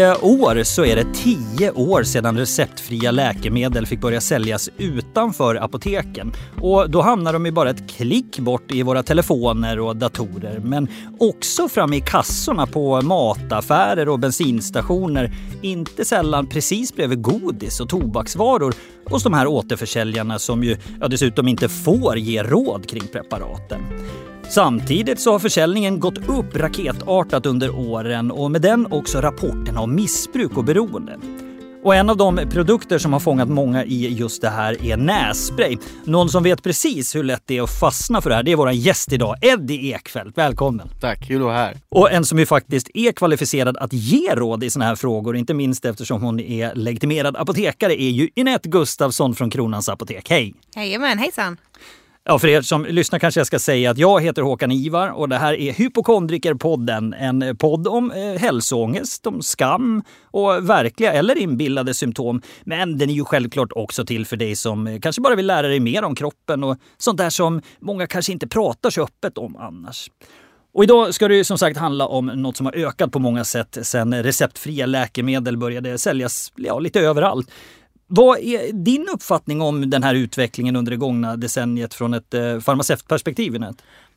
I år så är det tio år sedan receptfria läkemedel fick börja säljas utanför apoteken. Och då hamnar de ju bara ett klick bort i våra telefoner och datorer. Men också framme i kassorna på mataffärer och bensinstationer. Inte sällan precis bredvid godis och tobaksvaror hos de här återförsäljarna som ju ja, dessutom inte får ge råd kring preparaten. Samtidigt så har försäljningen gått upp raketartat under åren och med den också rapporterna om missbruk och beroende. Och en av de produkter som har fångat många i just det här är nässpray. Någon som vet precis hur lätt det är att fastna för det här, det är vår gäst idag, Eddie Ekfeldt. Välkommen! Tack, kul att vara här. Och en som ju faktiskt är kvalificerad att ge råd i såna här frågor, inte minst eftersom hon är legitimerad apotekare, är ju Inette Gustafsson från Kronans Apotek. Hej! Jajamän, hejsan! Ja, för er som lyssnar kanske jag ska säga att jag heter Håkan Ivar och det här är Hypokondrikerpodden. En podd om eh, hälsoångest, om skam och verkliga eller inbillade symptom. Men den är ju självklart också till för dig som eh, kanske bara vill lära dig mer om kroppen och sånt där som många kanske inte pratar så öppet om annars. Och idag ska det ju som sagt handla om något som har ökat på många sätt sedan receptfria läkemedel började säljas ja, lite överallt. Vad är din uppfattning om den här utvecklingen under det gångna decenniet från ett eh, farmaceutperspektiv?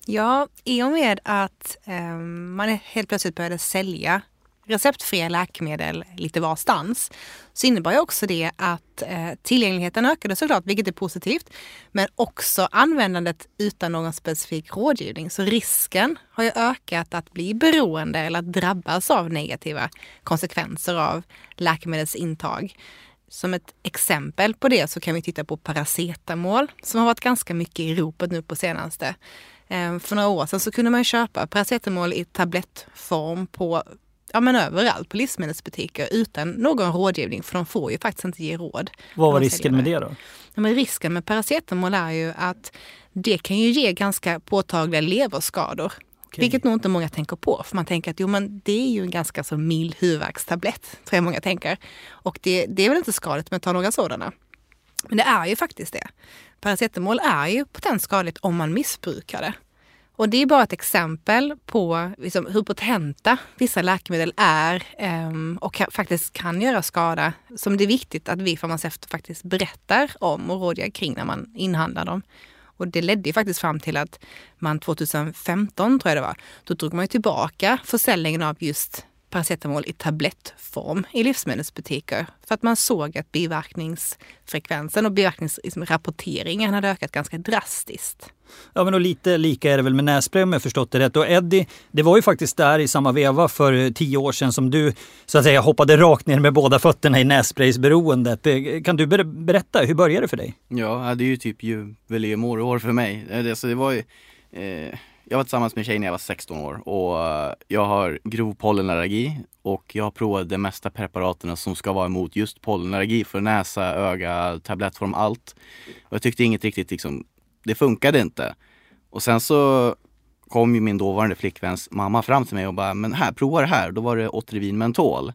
Ja, i och med att eh, man helt plötsligt började sälja receptfria läkemedel lite varstans så innebar ju också det att eh, tillgängligheten ökade såklart, vilket är positivt. Men också användandet utan någon specifik rådgivning. Så risken har ju ökat att bli beroende eller att drabbas av negativa konsekvenser av läkemedelsintag. Som ett exempel på det så kan vi titta på paracetamol som har varit ganska mycket i ropet nu på senaste. Ehm, för några år sedan så kunde man köpa paracetamol i tablettform på ja, men överallt på livsmedelsbutiker utan någon rådgivning för de får ju faktiskt inte ge råd. Vad var risken med det då? Ja, men risken med paracetamol är ju att det kan ju ge ganska påtagliga leverskador. Okay. Vilket nog inte många tänker på. För man tänker att jo, men det är ju en ganska så mild huvudvärkstablett. Tror jag många tänker. Och det, det är väl inte skadligt med att ta några sådana. Men det är ju faktiskt det. Paracetamol är ju potent skadligt om man missbrukar det. Och det är bara ett exempel på liksom, hur potenta vissa läkemedel är um, och kan, faktiskt kan göra skada som det är viktigt att vi farmaceuter faktiskt berättar om och rådgör kring när man inhandlar dem. Och det ledde ju faktiskt fram till att man 2015, tror jag det var, då drog man tillbaka försäljningen av just paracetamol i tablettform i livsmedelsbutiker. För att man såg att biverkningsfrekvensen och biverkningsrapporteringen hade ökat ganska drastiskt. Ja, men och lite lika är det väl med nässpray om jag förstått det rätt. Och Eddie, det var ju faktiskt där i samma veva för tio år sedan som du så att säga hoppade rakt ner med båda fötterna i nässpraysberoendet. Kan du berätta, hur började det för dig? Ja, det är ju typ år för mig. Det, så det var ju, eh jag var tillsammans med en tjej när jag var 16 år och eh, jag har grov pollenallergi och jag har provat de mesta preparaten som ska vara emot just pollenallergi för näsa, öga, tablettform, allt. Och jag tyckte inget riktigt liksom, det funkade inte. Och sen så kom ju min dåvarande flickväns mamma fram till mig och bara, men här, prova det här. Då var det Otrivin mentol.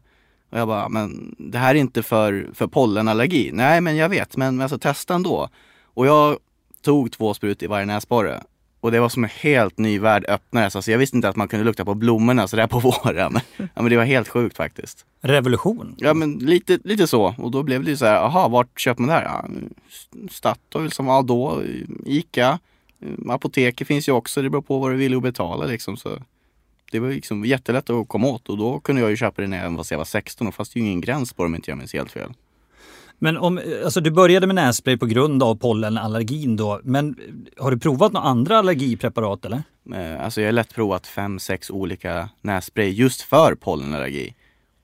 Och jag bara, men det här är inte för, för pollenallergi. Nej, men jag vet, men alltså testa ändå. Och jag tog två sprut i varje näsborre och det var som en helt ny värld öppnades. Alltså jag visste inte att man kunde lukta på blommorna sådär på våren. Ja, men det var helt sjukt faktiskt. Revolution? Ja men lite, lite så. Och då blev det så här, aha vart köper man det här? Ja, Statoil som var då, Ica, apoteket finns ju också. Det beror på vad du vill betala liksom. Så det var liksom jättelätt att komma åt och då kunde jag ju köpa det när jag var 16 och fast det ju ingen gräns på det om inte jag minns helt fel. Men om, alltså du började med nässpray på grund av pollenallergin då. Men har du provat några andra allergipreparat eller? Eh, alltså jag har lätt provat fem, sex olika nässpray just för pollenallergi.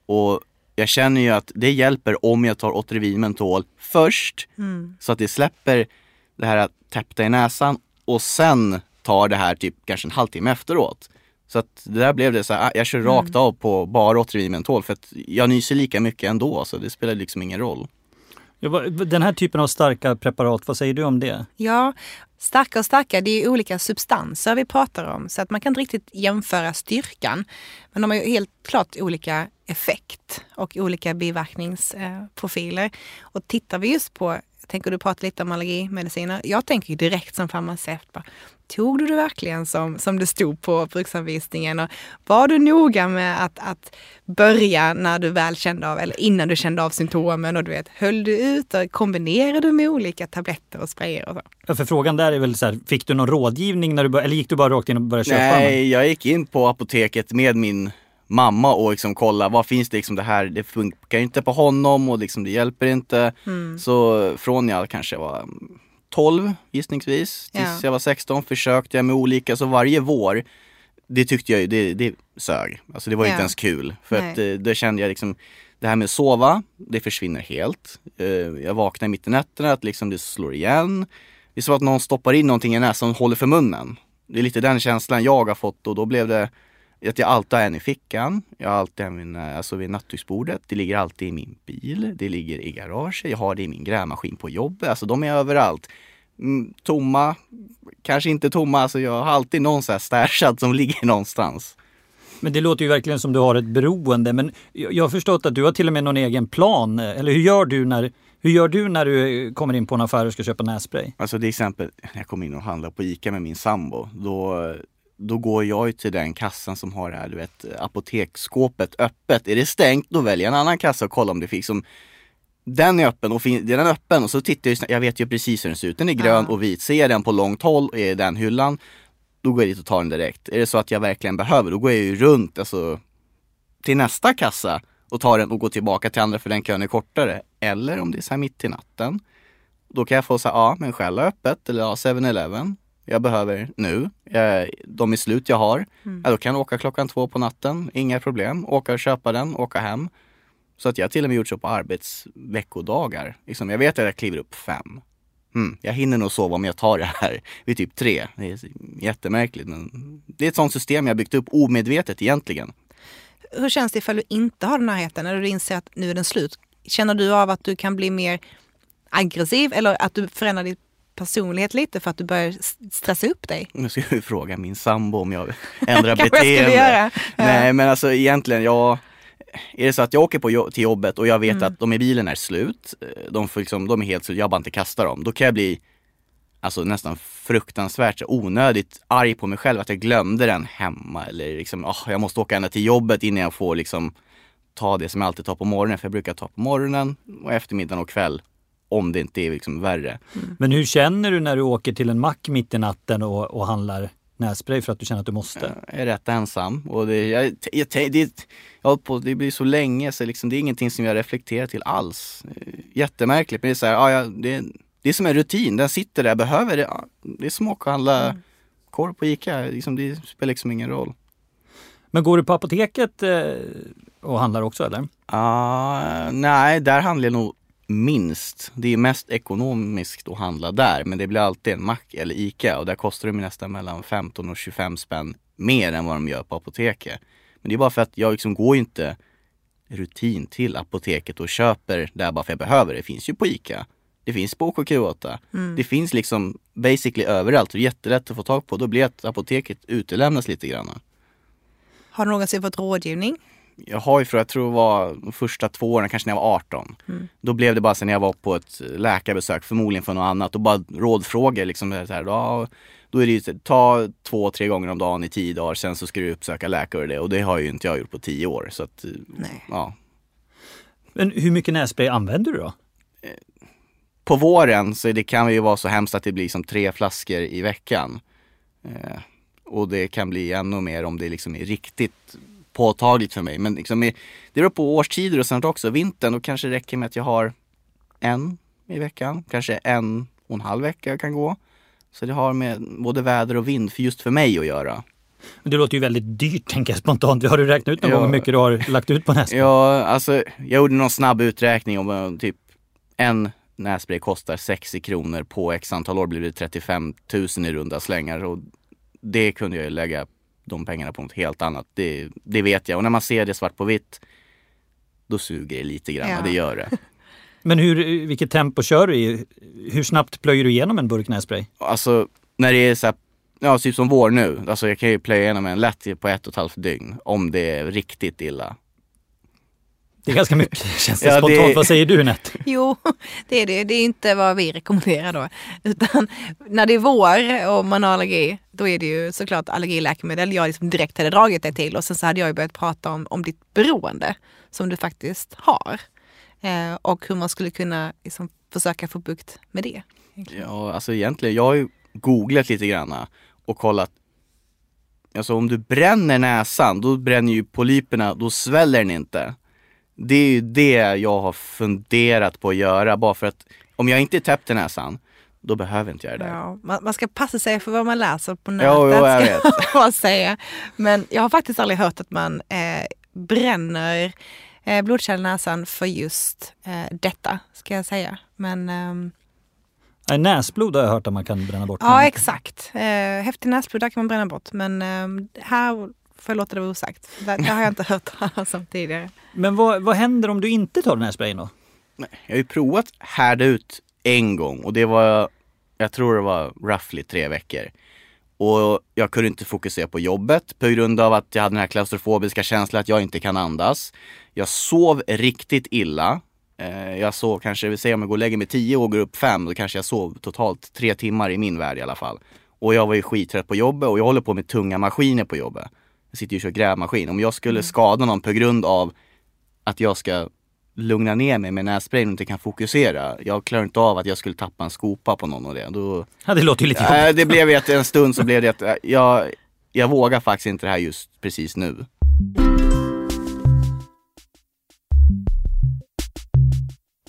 Och jag känner ju att det hjälper om jag tar Otrivin mentol först mm. så att det släpper det här att täppta i näsan och sen tar det här typ kanske en halvtimme efteråt. Så att det där blev det så här, jag kör rakt mm. av på bara Otrivin mentol för att jag nyser lika mycket ändå så det spelar liksom ingen roll. Den här typen av starka preparat, vad säger du om det? Ja, starka och starka, det är olika substanser vi pratar om så att man kan inte riktigt jämföra styrkan. Men de har ju helt klart olika effekt och olika biverkningsprofiler. Och tittar vi just på jag tänker du pratar lite om allergimediciner. Jag tänker direkt som farmaceut, bara, tog du det verkligen som, som det stod på bruksanvisningen? Och var du noga med att, att börja när du väl kände av, eller innan du kände av symptomen och du vet, höll du ut och kombinerade du med olika tabletter och sprayer och så? Ja, för frågan där är väl så här, fick du någon rådgivning när du började, eller gick du bara rakt in och började köpa? Nej, jag gick in på apoteket med min mamma och liksom kolla vad finns det liksom det här, det funkar inte på honom och liksom det hjälper inte. Mm. Så från jag kanske var 12 gissningsvis tills ja. jag var 16 försökte jag med olika, så varje vår det tyckte jag det, det sög. Alltså det var ja. inte ens kul. För Nej. att eh, då kände jag liksom det här med att sova, det försvinner helt. Eh, jag vaknar mitt i nätterna, att liksom det slår igen. Det är som att någon stoppar in någonting i näsan och håller för munnen. Det är lite den känslan jag har fått och då blev det att jag alltid har en i fickan. Jag har alltid en alltså vid nattduksbordet. Det ligger alltid i min bil. Det ligger i garaget. Jag har det i min grävmaskin på jobbet. Alltså de är överallt. Mm, tomma, kanske inte tomma. Alltså jag har alltid någon så här stashad som ligger någonstans. Men det låter ju verkligen som du har ett beroende. Men jag har förstått att du har till och med någon egen plan. Eller hur gör du när, hur gör du när du kommer in på en affär och ska köpa nässpray? Alltså till exempel när jag kommer in och handlar på ICA med min sambo. Då då går jag ju till den kassan som har det här, du vet, apoteksskåpet öppet. Är det stängt, då väljer jag en annan kassa och kollar om det finns som den är öppen och fin, är den öppen och så tittar jag, jag vet ju precis hur den ser ut. Den är grön och vit. Ser jag den på långt håll och är den hyllan, då går jag dit och tar den direkt. Är det så att jag verkligen behöver, då går jag ju runt alltså, till nästa kassa och tar den och går tillbaka till andra för den kön är kortare. Eller om det är så här mitt i natten, då kan jag få säga ja men Shell har öppet eller ja 7-Eleven jag behöver nu. De är slut jag har. Mm. Ja, då kan jag åka klockan två på natten, inga problem. Åka och köpa den, åka hem. Så att jag till och med gjort så på arbetsveckodagar. Liksom, jag vet att jag kliver upp fem. Mm, jag hinner nog sova om jag tar det här vid typ tre. Det är jättemärkligt men det är ett sånt system jag byggt upp omedvetet egentligen. Hur känns det ifall du inte har den närheten? När du inser att nu är den slut? Känner du av att du kan bli mer aggressiv eller att du förändrar ditt personlighet lite för att du börjar stressa upp dig? Nu ska vi fråga min sambo om jag ändrar beteende. Nej men alltså egentligen, jag är det så att jag åker på, till jobbet och jag vet mm. att de i bilen är slut, de, får liksom, de är helt slut, jag bara inte kastar dem. Då kan jag bli alltså nästan fruktansvärt onödigt arg på mig själv att jag glömde den hemma eller liksom, oh, jag måste åka ända till jobbet innan jag får liksom ta det som jag alltid tar på morgonen, för jag brukar ta på morgonen och eftermiddagen och kväll om det inte är liksom värre. Mm. Men hur känner du när du åker till en mack mitt i natten och, och handlar nässpray för att du känner att du måste? Jag är rätt ensam och det, jag, jag, det, jag på, det blir så länge så liksom, det är ingenting som jag reflekterar till alls. Jättemärkligt men det är så här, ja, det, det är som en rutin, den sitter där, jag behöver det. Det är som att handla mm. korv på Ica, liksom, det spelar liksom ingen roll. Men går du på apoteket eh, och handlar också eller? Uh, nej, där handlar jag nog minst. Det är mest ekonomiskt att handla där men det blir alltid en mack eller ICA och där kostar det nästan mellan 15 och 25 spänn mer än vad de gör på apoteket. Men det är bara för att jag liksom går ju inte rutin till apoteket och köper där bara för att jag behöver det. Det finns ju på ICA. Det finns på OKQ8. Mm. Det finns liksom basically överallt och jättelätt att få tag på. Då blir att apoteket utelämnas lite grann. Har du någonsin fått rådgivning? Jag har ju för jag tror det var de första två åren, kanske när jag var 18. Mm. Då blev det bara sen när jag var på ett läkarbesök, förmodligen för något annat, och bara rådfrågor liksom. Så här, då, då är det ju ta två, tre gånger om dagen i tio dagar, sen så ska du uppsöka läkare och det. Och det har ju inte jag gjort på tio år. Så att, Nej. ja. Men hur mycket nässpray använder du då? På våren så det kan ju vara så hemskt att det blir som tre flaskor i veckan. Eh, och det kan bli ännu mer om det liksom är riktigt påtagligt för mig. Men liksom, det beror på årstider och sånt också. Vintern, då kanske det räcker med att jag har en i veckan. Kanske en och en halv vecka kan gå. Så det har med både väder och vind för just för mig att göra. Det låter ju väldigt dyrt tänker jag spontant. Har du räknat ut någon ja. gång hur mycket du har lagt ut på nässpray? Ja, alltså jag gjorde någon snabb uträkning om eh, typ en nässpray kostar 60 kronor på x antal år blir det 35 000 i runda slängar. Och det kunde jag ju lägga de pengarna på något helt annat. Det, det vet jag. Och när man ser det svart på vitt, då suger det lite grann. Ja. Det gör det. Men hur, vilket tempo kör du i? Hur snabbt plöjer du igenom en burk nässpray? Alltså när det är så här, ja typ som vår nu. Alltså jag kan ju plöja igenom en lätt på ett och ett halvt dygn om det är riktigt illa. Det är ganska mycket känns det Ja, det- spontant. Vad säger du Nett? Jo, det är det. Det är inte vad vi rekommenderar då. Utan när det är vår och man har allergi, då är det ju såklart allergiläkemedel jag liksom direkt hade dragit dig till. Och sen så hade jag ju börjat prata om, om ditt beroende som du faktiskt har. Eh, och hur man skulle kunna liksom försöka få bukt med det. Ja, alltså egentligen, jag har ju googlat lite granna och kollat. Alltså om du bränner näsan, då bränner ju polyperna, då sväller den inte. Det är ju det jag har funderat på att göra, bara för att om jag inte är täppt i näsan, då behöver inte jag det där. Ja, man, man ska passa sig för vad man läser på nätet. Jo, jo, jag ska vet. jag bara säga. Men jag har faktiskt aldrig hört att man eh, bränner eh, blodkärl näsan för just eh, detta, ska jag säga. Men ehm, Nej, näsblod har jag hört att man kan bränna bort. ja, Men- exakt. Eh, häftig näsblod, där kan man bränna bort. Men ehm, här får jag låta det vara osagt. Det, det har jag inte hört talas om tidigare. Men vad, vad händer om du inte tar den här sprayen då? Nej, Jag har ju provat härda ut en gång och det var, jag tror det var roughly tre veckor. Och jag kunde inte fokusera på jobbet på grund av att jag hade den här klaustrofobiska känslan att jag inte kan andas. Jag sov riktigt illa. Eh, Jag sov kanske, vi säger om jag går och lägger mig tio och går upp fem, då kanske jag sov totalt tre timmar i min värld i alla fall. Och jag var ju skittrött på jobbet och jag håller på med tunga maskiner på jobbet. Jag sitter ju och kör grävmaskin. Om jag skulle skada någon på grund av att jag ska lugna ner mig med nässprayen och inte kan fokusera. Jag klarar inte av att jag skulle tappa en skopa på någon och det. Då, Ja, det låter ju lite jobbigt. äh, det blev ju att en stund så blev det att äh, jag, jag vågar faktiskt inte det här just precis nu.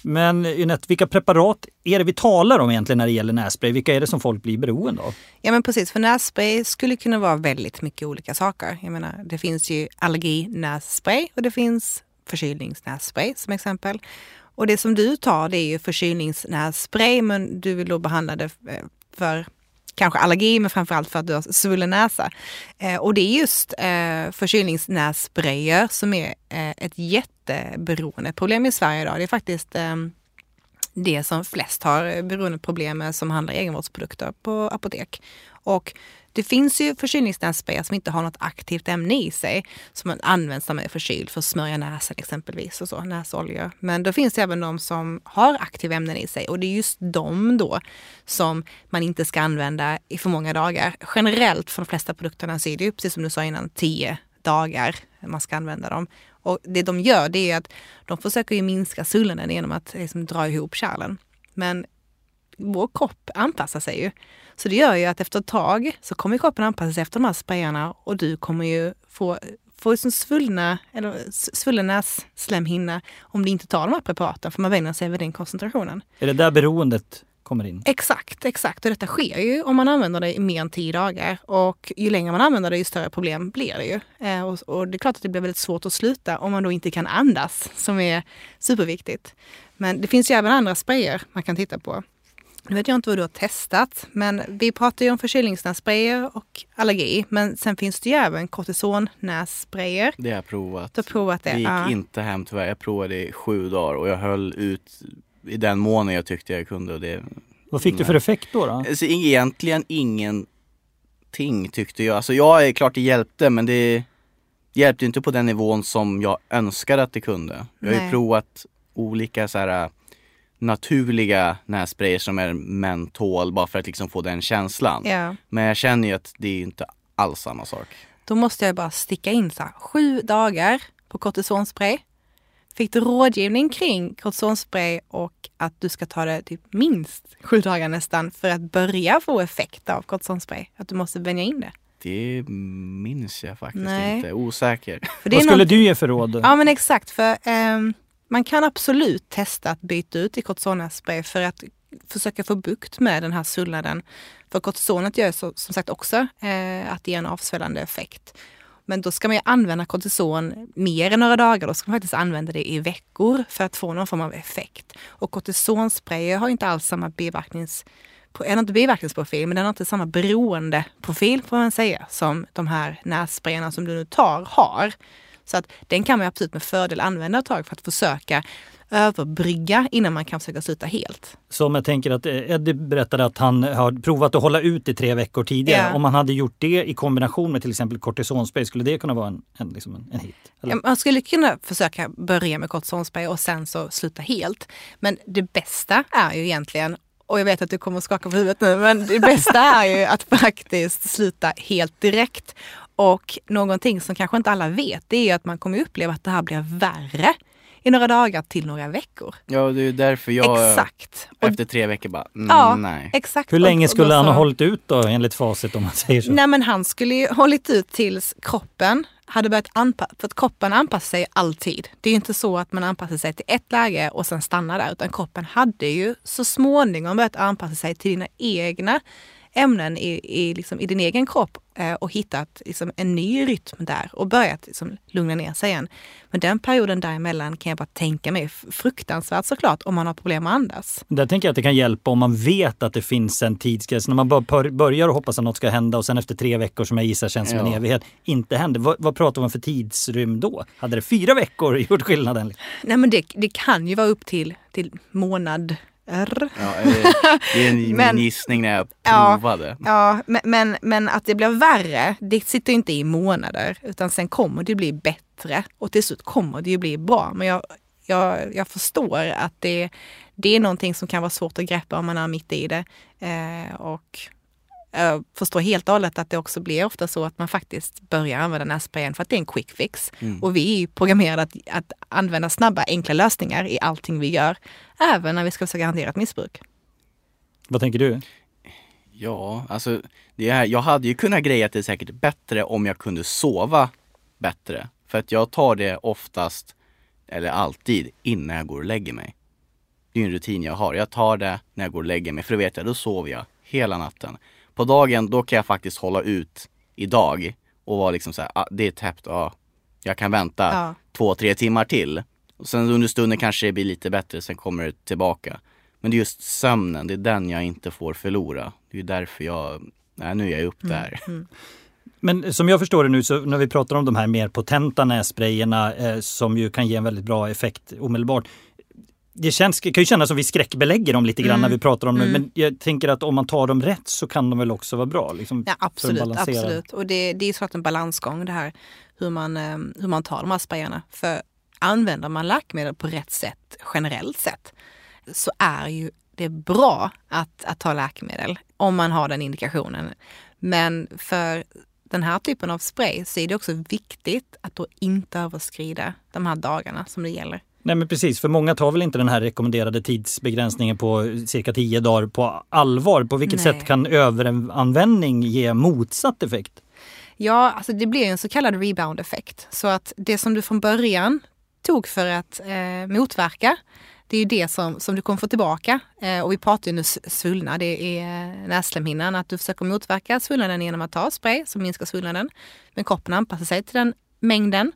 Men Ynette, vilka preparat är det vi talar om egentligen när det gäller nässpray? Vilka är det som folk blir beroende av? Ja men precis, för nässpray skulle kunna vara väldigt mycket olika saker. Jag menar, det finns ju allerginässpray och det finns förkylningsnässpray som exempel. Och det som du tar det är ju förkylningsnässpray men du vill då behandla det eh, för kanske allergi men framförallt för att du har svullen näsa. Eh, och det är just eh, förkylningsnässprayer som är eh, ett jätteberoendeproblem i Sverige idag. Det är faktiskt eh, det som flest har beroendeproblem med som handlar egenvårdsprodukter på apotek. Och det finns ju förkylningsnässprayer som inte har något aktivt ämne i sig som används när man är förkyld för att smörja näsan exempelvis och så, näsoljor. Men då finns det även de som har aktiva ämnen i sig och det är just de då som man inte ska använda i för många dagar. Generellt för de flesta produkterna så är det ju precis som du sa innan 10 dagar man ska använda dem. Och det de gör det är att de försöker ju minska svullnaden genom att liksom dra ihop kärlen. Men vår kropp anpassar sig ju. Så det gör ju att efter ett tag så kommer kroppen anpassa sig efter de här sprayarna och du kommer ju få, få liksom svullna, eller svullen nässlemhinna om du inte tar de här preparaten för man vänjer sig vid den koncentrationen. Är det där beroendet kommer in? Exakt, exakt. Och detta sker ju om man använder det i mer än tio dagar. Och ju längre man använder det, ju större problem blir det ju. Eh, och, och det är klart att det blir väldigt svårt att sluta om man då inte kan andas, som är superviktigt. Men det finns ju även andra sprayer man kan titta på. Nu vet jag inte vad du har testat, men vi pratar ju om förkylningsnässprayer och allergi. Men sen finns det ju även kortisonnässprayer. Det har jag provat. Du har provat det? Det gick ja. inte hem tyvärr. Jag provade i sju dagar och jag höll ut i den månen jag tyckte jag kunde. Och det, Vad fick du för effekt då? då? alltså, egentligen ingenting tyckte jag. Alltså jag är klart det hjälpte men det hjälpte inte på den nivån som jag önskade att det kunde. Jag har ju provat olika så här naturliga nässprayer som är mentol bara för att liksom få den känslan. Ja. Men jag känner ju att det är inte alls samma sak. Då måste jag bara sticka in så här, sju dagar på kortisonspray. Fick du rådgivning kring kortisonspray och att du ska ta det typ minst sju dagar nästan för att börja få effekt av kortisonspray? Att du måste vänja in det. Det minns jag faktiskt Nej. inte. Osäker. För det Vad skulle något- du ge för råd? Ja men exakt, för ehm, man kan absolut testa att byta ut i kortisonspray för att försöka få bukt med den här svullnaden. För kortisonet gör så, som sagt också eh, att det ger en avsvällande effekt. Men då ska man ju använda kortison mer än några dagar. Då ska man faktiskt använda det i veckor för att få någon form av effekt. Och kortisonsprayer har inte alls samma biverknings den har inte biverkningsprofil, men den har inte samma beroendeprofil får man säga som de här nässprayerna som du nu tar har. Så att den kan man absolut med fördel använda ett tag för att försöka överbrygga innan man kan försöka sluta helt. Så om jag tänker att eh, Eddie berättade att han har provat att hålla ut i tre veckor tidigare. Ja. Om man hade gjort det i kombination med till exempel kortisonspray, skulle det kunna vara en, en, liksom en, en hit? Eller? Man skulle kunna försöka börja med kortisonspray och sen så sluta helt. Men det bästa är ju egentligen, och jag vet att du kommer att skaka på huvudet nu, men det bästa är ju att faktiskt sluta helt direkt. Och någonting som kanske inte alla vet, det är ju att man kommer uppleva att det här blir värre i några dagar till några veckor. Ja, det är därför jag Exakt. Och, efter tre veckor bara, mm, ja, nej. exakt. Hur länge skulle han ha hållit ut då enligt facit om man säger så? Nej men han skulle ju hållit ut tills kroppen hade börjat anpassa, för att kroppen anpassar sig alltid. Det är ju inte så att man anpassar sig till ett läge och sen stannar där, utan kroppen hade ju så småningom börjat anpassa sig till dina egna ämnen i, i, liksom, i din egen kropp eh, och hittat liksom, en ny rytm där och börjat liksom, lugna ner sig igen. Men den perioden däremellan kan jag bara tänka mig fruktansvärt såklart om man har problem med att andas. Där tänker jag att det kan hjälpa om man vet att det finns en tidsgräns. När man bara bör- börjar och hoppas att något ska hända och sen efter tre veckor som jag gissar känns som en Ja. evighet, inte händer. Vad, vad pratar man för tidsrymd då? Hade det fyra veckor gjort skillnaden? Nej men det, det kan ju vara upp till, till månader. Ja, eh, det är en Men- gissning när jag Ja. provade. Ja, men, men, men att det blir värre, det sitter inte i månader, utan sen kommer det bli bättre och till slut kommer det ju bli bra. Men jag, jag, jag förstår att det, det är någonting som kan vara svårt att greppa om man är mitt i det. Eh, och jag förstår helt och hållet att det också blir ofta så att man faktiskt börjar använda sprayen för att det är en quick fix. Och vi är programmerade att, att använda snabba, enkla lösningar i allting vi gör, även när vi ska försöka hantera ett missbruk. Vad tänker du? Ja, alltså det här, jag hade ju kunnat greja det säkert bättre om jag kunde sova bättre. För att jag tar det oftast, eller alltid, innan jag går och lägger mig. Det är en rutin jag har. Jag tar det när jag går och lägger mig, för då vet jag, då sover jag hela natten. På dagen, då kan jag faktiskt hålla ut idag och vara liksom så här, ah, det är täppt, ja, jag kan vänta Ja. två, tre timmar till. Och sen under stunden kanske det blir lite bättre, sen kommer det tillbaka. Men det är just sömnen, det är den jag inte får förlora. Det är därför jag, nej nu är jag upp där. Men som jag förstår det nu, så när vi pratar om de här mer potenta nässprayerna eh, som ju kan ge en väldigt bra effekt omedelbart. Det känns, kan ju kännas som vi skräckbelägger dem lite grann när vi pratar om det, men jag tänker att om man tar dem rätt så kan de väl också vara bra? Liksom, Ja, absolut. absolut. Och det, det är såklart en balansgång det här hur man, eh, hur man tar de här sprayarna. För använder man läkemedel på rätt sätt, generellt sett, så är ju det bra att, att ta läkemedel om man har den indikationen. Men för den här typen av spray så är det också viktigt att då inte överskrida de här dagarna som det gäller. Nej men precis, för många tar väl inte den här rekommenderade tidsbegränsningen på cirka 10 dagar på allvar. På vilket Nej. sätt kan överanvändning ge motsatt effekt? Ja, alltså det blir en så kallad rebound-effekt. Så att det som du från början tog för att eh, motverka, det är ju det som, som du kommer få tillbaka. Eh, och vi pratar ju nu svullnad, det är eh, nässlemhinnan, att du försöker motverka svullnaden genom att ta spray som minskar svullnaden. Men kroppen anpassar sig till den mängden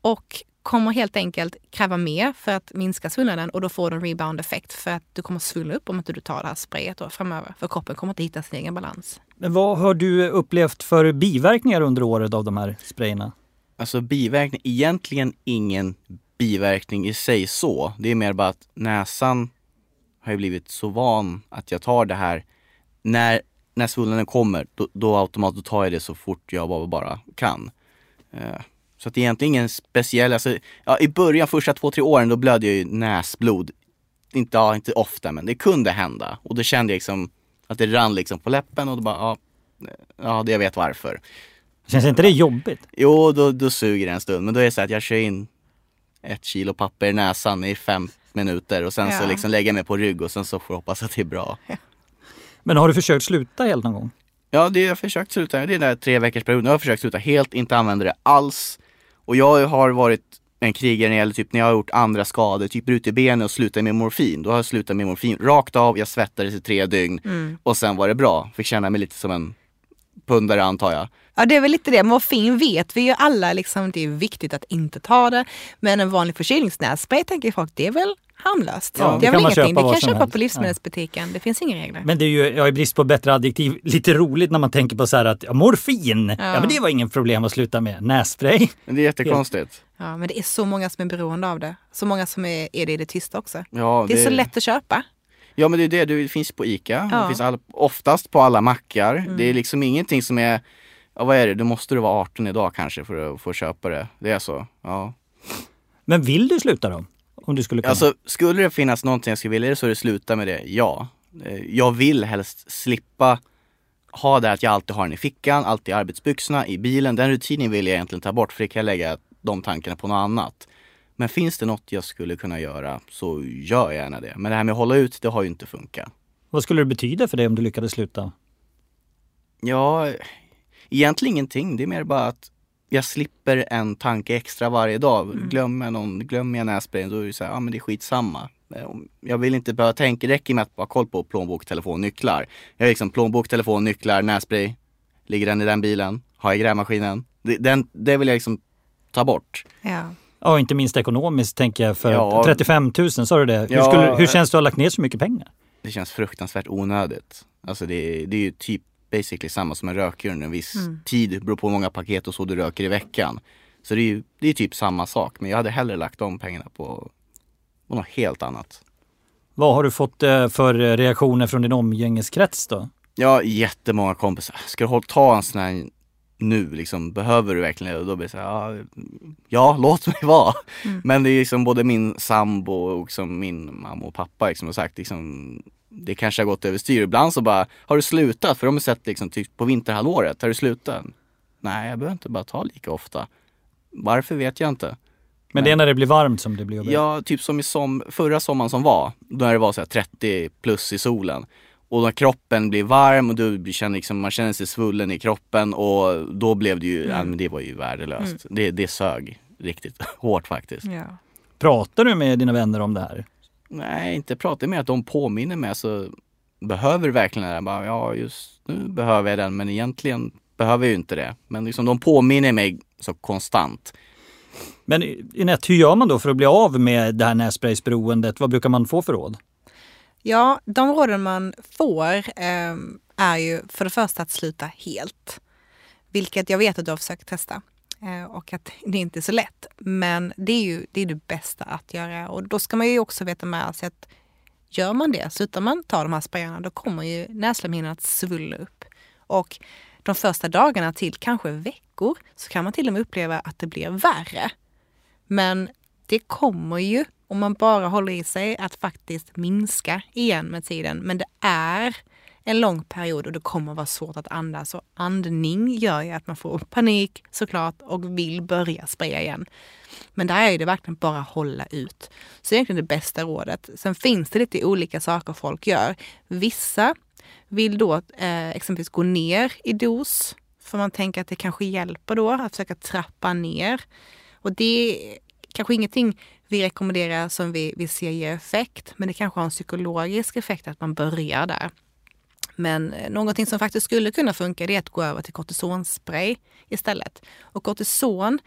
och kommer helt enkelt kräva mer för att minska svullnaden och då får du en rebound-effekt för att du kommer svullna upp om inte du tar det här sprayet då framöver. För kroppen kommer inte hitta sin egen balans. Men vad har du upplevt för biverkningar under året av de här sprayerna? Alltså biverkning, egentligen ingen biverkning i sig så. Det är mer bara att näsan har ju blivit så van att jag tar det här. När, när svullnaden kommer, då, då automatiskt tar jag det så fort jag bara, bara kan. Eh, så att det är egentligen ingen speciell, alltså, ja, i början, första två, tre åren, då blödde jag ju näsblod. Inte, ja, inte ofta, men det kunde hända. Och då kände jag liksom att det rann liksom på läppen och då bara, ja, ja det jag vet varför. Känns inte det jobbigt? Jo, då, då suger det en stund. Men då är det så att jag kör in ett kilo papper i näsan i fem minuter och sen så Ja. liksom lägger jag mig på rygg och sen så får jag hoppas att det är bra. Men har du försökt sluta helt någon gång? Ja, det har jag försökt sluta. Det är den där tre veckors perioden. Jag har försökt sluta helt, inte använda det alls. Och jag har varit en krigare när det gäller typ när jag har gjort andra skador, typ brutit benet och slutat med morfin. Då har jag slutat med morfin rakt av, jag svettades i tre dygn och sen var det bra. Fick känna mig lite som en pundare antar jag. Ja det är väl lite det. Morfin vet vi ju alla liksom, det är viktigt att inte ta det. Men en vanlig förkylningsnässpray tänker folk, det är väl harmlöst. Ja, det det är kan väl man ingenting. köpa Det kan köpa helst. på livsmedelsbutiken. Det finns inga regler. Men det är ju, jag i brist på bättre adjektiv, lite roligt när man tänker på så här att ja, morfin, ja. Ja. men det var ingen problem att sluta med. Nässpray, Men det är jättekonstigt. Ja, men det är så många som är beroende av det. Så många som är, är det i det tysta också. Ja, Det är så lätt att köpa. Ja men det är det, det finns på ICA, Ja. Mm. det finns all, oftast på alla mackar. Det är liksom ingenting som är, ja vad är det, då måste du vara 18 idag kanske för att få köpa det. Det är så, ja. Men vill du sluta då? Om du skulle kunna? Alltså skulle det finnas någonting jag skulle vilja så är det sluta med det, ja. Eh, Jag vill helst slippa ha det att jag alltid har den i fickan, alltid i arbetsbyxorna, i bilen. Den rutinen vill jag egentligen ta bort för det kan jag lägga de tankarna på något annat. Men finns det något jag skulle kunna göra så gör jag gärna det. Men det här med att hålla ut, det har ju inte funkat. Vad skulle det betyda för dig om du lyckades sluta? Ja, egentligen ingenting. Det är mer bara att jag slipper en tanke extra varje dag. Glömmer jag någon, glömmer jag nässprayen då är det så här, ja men det är skitsamma. Eh, Jag vill inte behöva tänka, det räcker med att bara ha koll på plånbok, telefon, nycklar. Jag har liksom plånbok, telefon, nycklar, nässpray. Ligger den i den bilen? Har jag grävmaskinen? Det, den, det vill jag liksom ta bort. Ja. Ja, inte minst ekonomiskt tänker jag. För Ja. 35 000, sa du det? Hur, Ja. skulle, hur känns det att ha lagt ner så mycket pengar? Det känns fruktansvärt onödigt. Alltså det, det är ju typ basically samma som en rökare under en viss tid. Det beror på hur många paket och så du röker i veckan. Så det är ju det är typ samma sak. Men jag hade hellre lagt de pengarna på, på något helt annat. Vad har du fått eh, för reaktioner från din omgängeskrets då? Jag har jättemånga kompisar. Ska du ta en sån här nu liksom? Behöver du verkligen det? Och då blir det så här, ja, ja låt mig vara. Men det är liksom både min sambo och liksom min mamma och pappa liksom har sagt liksom det kanske har gått överstyr. Ibland så bara, har du slutat? För de har sett liksom typ på vinterhalvåret, har du slutat? Nej, jag behöver inte bara ta lika ofta. Varför vet jag inte. Men det är när det blir varmt som det blir jobbigt. Ja, typ som i som, förra sommaren som var, då när det var så här 30 plus i solen. Och när kroppen blir varm och du känner liksom, man känner sig svullen i kroppen och då blev det ju, ja, men det var ju värdelöst. Det, det sög riktigt hårt faktiskt. Ja. Pratar du med dina vänner om det här? Nej, inte prata med att de påminner mig. Så behöver du verkligen det? Jag Bara, ja, just nu behöver jag den, men egentligen behöver jag ju inte det. Men liksom, de påminner mig så konstant. Men Inette, hur gör man då för att bli av med det här nässpraysberoendet? Vad brukar man få för råd? Ja, de råden man får eh, är ju för det första att sluta helt. Vilket jag vet att du har försökt testa. Eh, och att det inte är så lätt. Men det är ju det, är det bästa att göra. Och då ska man ju också veta med sig att gör man det, slutar man ta de här sprayarna, då kommer ju näslemhinnan att svulla upp. Och de första dagarna till kanske veckor så kan man till och med uppleva att det blir värre. Men det kommer ju, om man bara håller i sig, att faktiskt minska igen med tiden. Men det är en lång period och det kommer vara svårt att andas. Och andning gör ju att man får panik såklart och vill börja spraya igen. Men där är det verkligen bara hålla ut. Så det är egentligen det bästa rådet. Sen finns det lite olika saker folk gör. Vissa vill då eh, exempelvis gå ner i dos för man tänker att det kanske hjälper då att försöka trappa ner. Och det är kanske ingenting vi rekommenderar som vi, vi ser ger effekt, men det kanske har en psykologisk effekt att man börjar där. Men eh, någonting som faktiskt skulle kunna funka det är att gå över till kortisonspray istället. Och kortison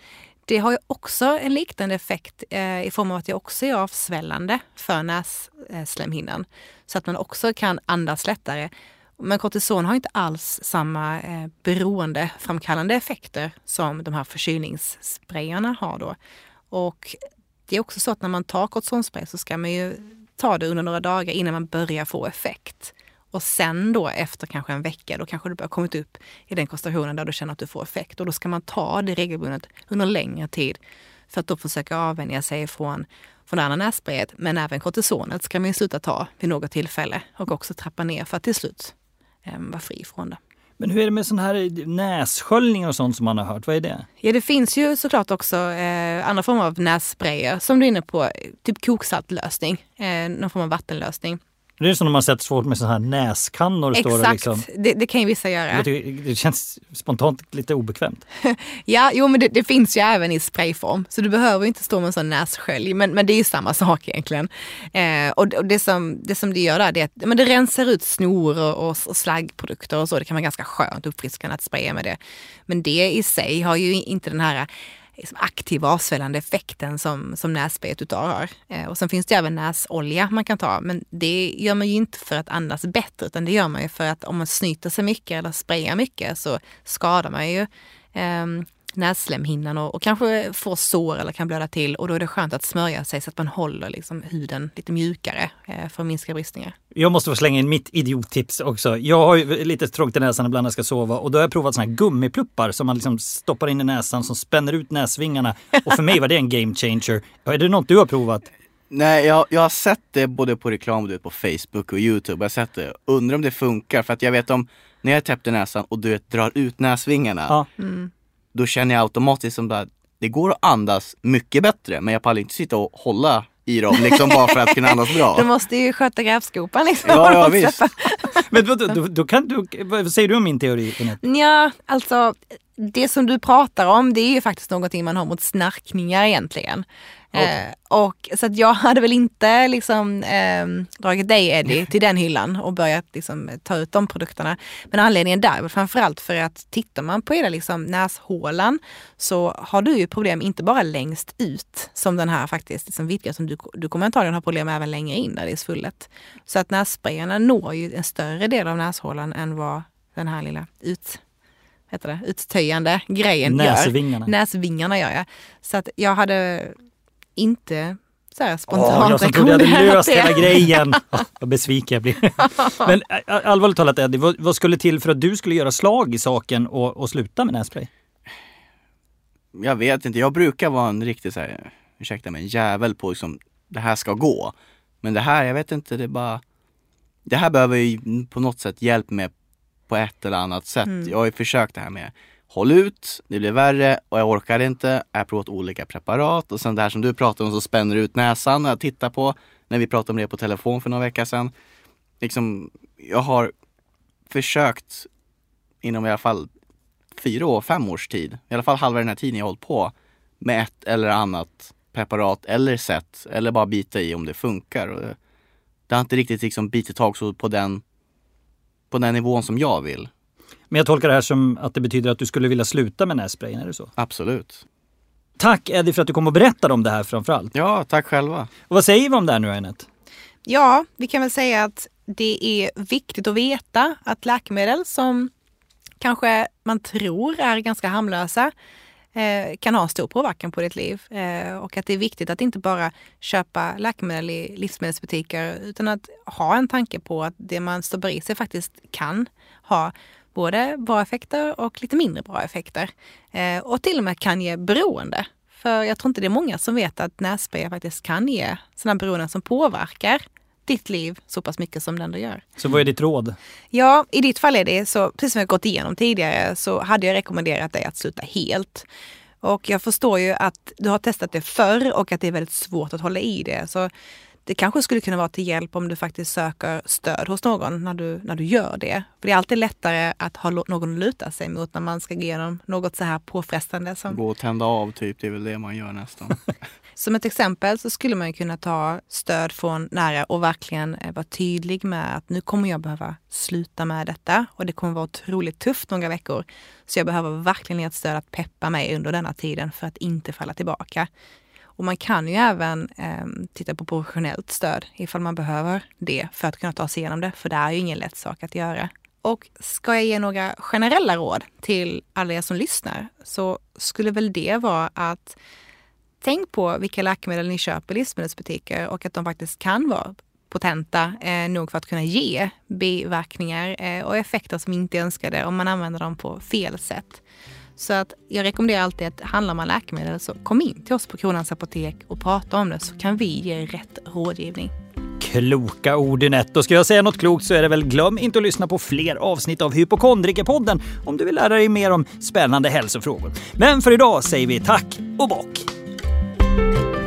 det har ju också en liknande effekt eh, i form av att det också är avsvällande för nässlemhinnan. Så att man också kan andas lättare. Men kortison har inte alls samma eh, beroendeframkallande effekter som de här förkylningssprayarna har då. Och det är också så att när man tar kortisonspray så ska man ju ta det under några dagar innan man börjar få effekt. Och sen då efter kanske en vecka, då kanske du börjar kommit upp i den koncentrationen där du känner att du får effekt. Och då ska man ta det regelbundet under längre tid för att då försöka avvänja sig från, från det andra nässprayet. Men även kortisonet ska man ju sluta ta vid något tillfälle och också trappa ner för att till slut eh, vara fri från det. Men hur är det med sån här nässköljning och sånt som man har hört? Vad är det? Ja, det finns ju såklart också eh, andra former av nässprayer som du är inne på, typ koksaltlösning, eh, någon form av vattenlösning. Det är som när man sett folk med såna här näskannor. Står och Exakt, liksom, det, det kan ju vissa göra. tycker, det känns spontant lite obekvämt. Ja, jo men det, det finns ju även i sprayform. Så du behöver inte stå med en sån nässkölj. Men, men det är ju samma sak egentligen. Eh, och det- och det, som, det som det gör där det är att men det rensar ut snor och, och, och slaggprodukter och så. Det kan vara ganska skönt uppfriskande att spraya med det. Men det i sig har ju inte den här liksom aktiva avsvällande effekten som, som nässprayet utav har. Eh, och sen finns det även näsolja man kan ta, men det gör man ju inte för att andas bättre, utan det gör man ju för att om man snyter sig mycket eller sprayar mycket så skadar man ju eh, nässlemhinnan och, och kanske får sår eller kan blöda till och då är det skönt att smörja sig så att man håller liksom huden lite mjukare eh, för att minska bristningar. Jag måste få slänga in mitt idiottips också. Jag har ju lite trångt i näsan ibland när jag ska sova och då har jag provat såna här gummipluppar som man liksom stoppar in i näsan som spänner ut näsvingarna. Och för mig var det en game changer. Är det något du har provat? Nej, jag, jag har sett det både på reklam och på Facebook och Youtube. Jag har sett det. Undrar om det funkar för att jag vet om när jag täppte näsan och du vet, drar ut näsvingarna. Ja. Mm. Då känner jag automatiskt som att det går att andas mycket bättre men jag pallar inte sitta och hålla i dem liksom bara för att kunna andas bra. Du måste ju sköta grävskopan liksom. Ja, ja visst. Men då, då, då kan du, vad säger du om min teori? Jeanette? Ja, alltså det som du pratar om det är ju faktiskt någonting man har mot snarkningar egentligen. Eh, och, så att jag hade väl inte liksom, eh, dragit dig Eddie till den hyllan och börjat liksom, ta ut de produkterna. Men anledningen där är väl framförallt för att tittar man på hela liksom, näshålan så har du ju problem inte bara längst ut som den här faktiskt liksom, vidgar som du, du kommer antagligen ha problem även längre in där det är svullet. Så att nässprayarna når ju en större del av näshålan än vad den här lilla ut heter det, uttöjande grejen Näsvingarna. gör. Näsvingarna gör jag. Så att jag hade inte så här Åh, spontant jag som trodde jag hade löst det. hela grejen. Åh, vad besviken jag blir. Men allvarligt talat Eddie, vad, vad skulle till för att du skulle göra slag i saken och, och sluta med nässpray? Jag vet inte, jag brukar vara en riktig så här, ursäkta mig, en jävel på liksom, det här ska gå. Men det här, jag vet inte, det är bara Det här behöver ju på något sätt hjälp med på ett eller annat sätt. Mm. Jag har ju försökt det här med Håll ut, det blir värre och jag orkar inte. Jag har provat olika preparat och sen det här som du pratar om så spänner ut näsan när jag tittar på. När vi pratade om det på telefon för några veckor sedan. Liksom, jag har försökt inom i alla fall fyra år, fem års tid. I alla fall halva den här tiden jag har hållit på med ett eller annat preparat eller sätt eller bara bita i om det funkar. Och det, det har inte riktigt liksom bitit tag så på den, på den nivån som jag vill. Men jag tolkar det här som att det betyder att du skulle vilja sluta med nässprayen, är det så? Absolut. Tack Eddie för att du kom och berättade om det här framförallt. Ja, tack själva. Och vad säger vi om det här nu Anette? Ja, vi kan väl säga att det är viktigt att veta att läkemedel som kanske man tror är ganska harmlösa eh, kan ha stor påverkan på ditt liv. Eh, och att det är viktigt att inte bara köpa läkemedel i livsmedelsbutiker utan att ha en tanke på att det man stoppar i sig faktiskt kan ha både bra effekter och lite mindre bra effekter. Eh, och till och med kan ge beroende. För jag tror inte det är många som vet att nässpray faktiskt kan ge sådana beroenden som påverkar ditt liv så pass mycket som den då gör. Så vad är ditt råd? Ja, i ditt fall är det så, precis som jag gått igenom tidigare, så hade jag rekommenderat dig att sluta helt. Och jag förstår ju att du har testat det förr och att det är väldigt svårt att hålla i det. Så det kanske skulle kunna vara till hjälp om du faktiskt söker stöd hos någon när du, när du gör det. För det är alltid lättare att ha någon att luta sig mot när man ska gå igenom något så här påfrestande som Gå och tända av typ, det är väl det man gör nästan. Som ett exempel så skulle man ju kunna ta stöd från nära och verkligen eh, vara tydlig med att nu kommer jag behöva sluta med detta och det kommer vara otroligt tufft några veckor. Så jag behöver verkligen ett stöd att peppa mig under denna tiden för att inte falla tillbaka. Och man kan ju även eh, titta på professionellt stöd ifall man behöver det för att kunna ta sig igenom det. För det är ju ingen lätt sak att göra. Och ska jag ge några generella råd till alla er som lyssnar så skulle väl det vara att Tänk på vilka läkemedel ni köper i livsmedelsbutiker och att de faktiskt kan vara potenta eh, nog för att kunna ge biverkningar eh, och effekter som inte är önskade om man använder dem på fel sätt. Så att jag rekommenderar alltid att handlar man läkemedel så kom in till oss på Kronans Apotek och prata om det så kan vi ge rätt rådgivning. Kloka ord Anette. Och ska jag säga något klokt så är det väl glöm inte att lyssna på fler avsnitt av Hypokondrikerpodden om du vill lära dig mer om spännande hälsofrågor. Men för idag säger vi tack och bock! Bye.